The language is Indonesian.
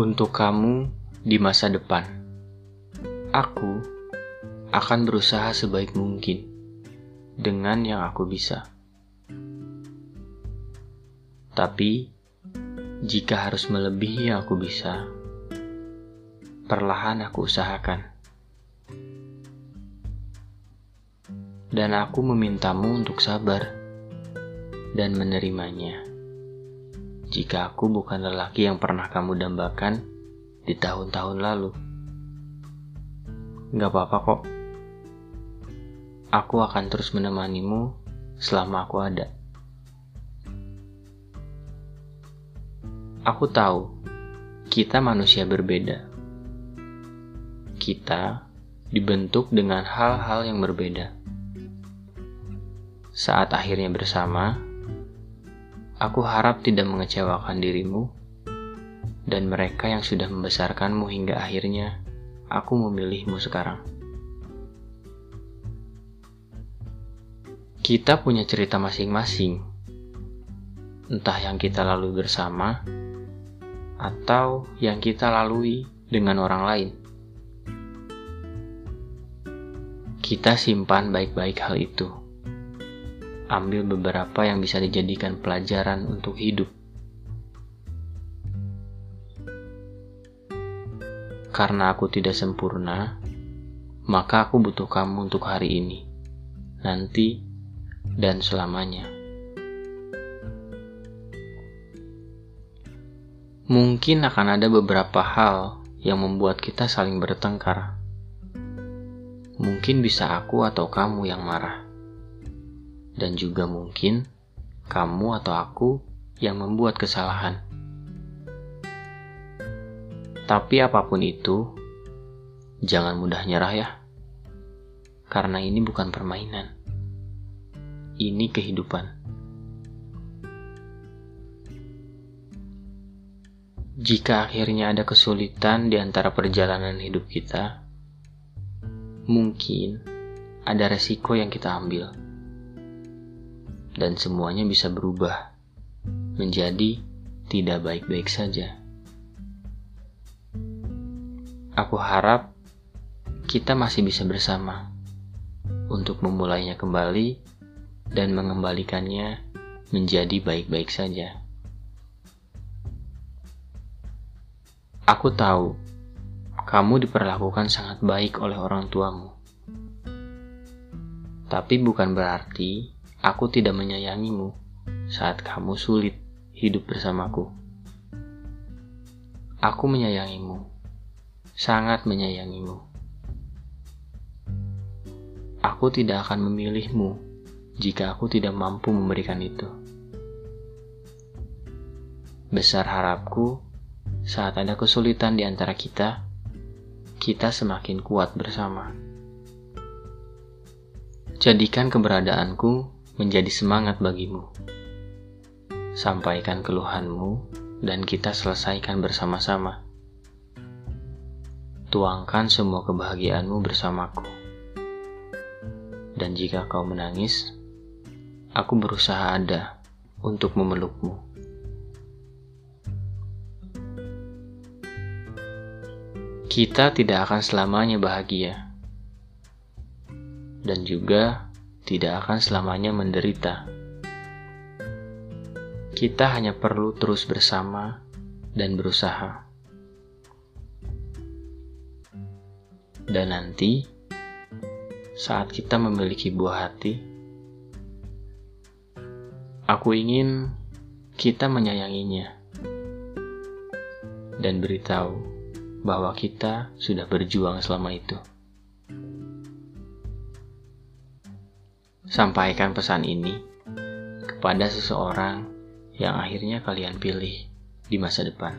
Untuk kamu di masa depan, aku akan berusaha sebaik mungkin dengan yang aku bisa. Tapi, jika harus melebihi yang aku bisa, perlahan aku usahakan. Dan aku memintamu untuk sabar dan menerimanya jika aku bukan lelaki yang pernah kamu dambakan di tahun-tahun lalu. Gak apa-apa kok. Aku akan terus menemanimu selama aku ada. Aku tahu kita manusia berbeda. Kita dibentuk dengan hal-hal yang berbeda. Saat akhirnya bersama, Aku harap tidak mengecewakan dirimu dan mereka yang sudah membesarkanmu hingga akhirnya aku memilihmu sekarang. Kita punya cerita masing-masing, entah yang kita lalui bersama atau yang kita lalui dengan orang lain. Kita simpan baik-baik hal itu ambil beberapa yang bisa dijadikan pelajaran untuk hidup. Karena aku tidak sempurna, maka aku butuh kamu untuk hari ini, nanti, dan selamanya. Mungkin akan ada beberapa hal yang membuat kita saling bertengkar. Mungkin bisa aku atau kamu yang marah dan juga mungkin kamu atau aku yang membuat kesalahan. Tapi apa pun itu, jangan mudah nyerah ya. Karena ini bukan permainan. Ini kehidupan. Jika akhirnya ada kesulitan di antara perjalanan hidup kita, mungkin ada resiko yang kita ambil dan semuanya bisa berubah menjadi tidak baik-baik saja. Aku harap kita masih bisa bersama untuk memulainya kembali dan mengembalikannya menjadi baik-baik saja. Aku tahu kamu diperlakukan sangat baik oleh orang tuamu, tapi bukan berarti Aku tidak menyayangimu saat kamu sulit hidup bersamaku. Aku menyayangimu, sangat menyayangimu. Aku tidak akan memilihmu jika aku tidak mampu memberikan itu. Besar harapku, saat ada kesulitan di antara kita, kita semakin kuat bersama. Jadikan keberadaanku menjadi semangat bagimu. Sampaikan keluhanmu dan kita selesaikan bersama-sama. Tuangkan semua kebahagiaanmu bersamaku. Dan jika kau menangis, aku berusaha ada untuk memelukmu. Kita tidak akan selamanya bahagia, dan juga tidak akan selamanya menderita. Kita hanya perlu terus bersama dan berusaha. Dan nanti, saat kita memiliki buah hati, aku ingin kita menyayanginya dan beritahu bahwa kita sudah berjuang selama itu. Sampaikan pesan ini kepada seseorang yang akhirnya kalian pilih di masa depan.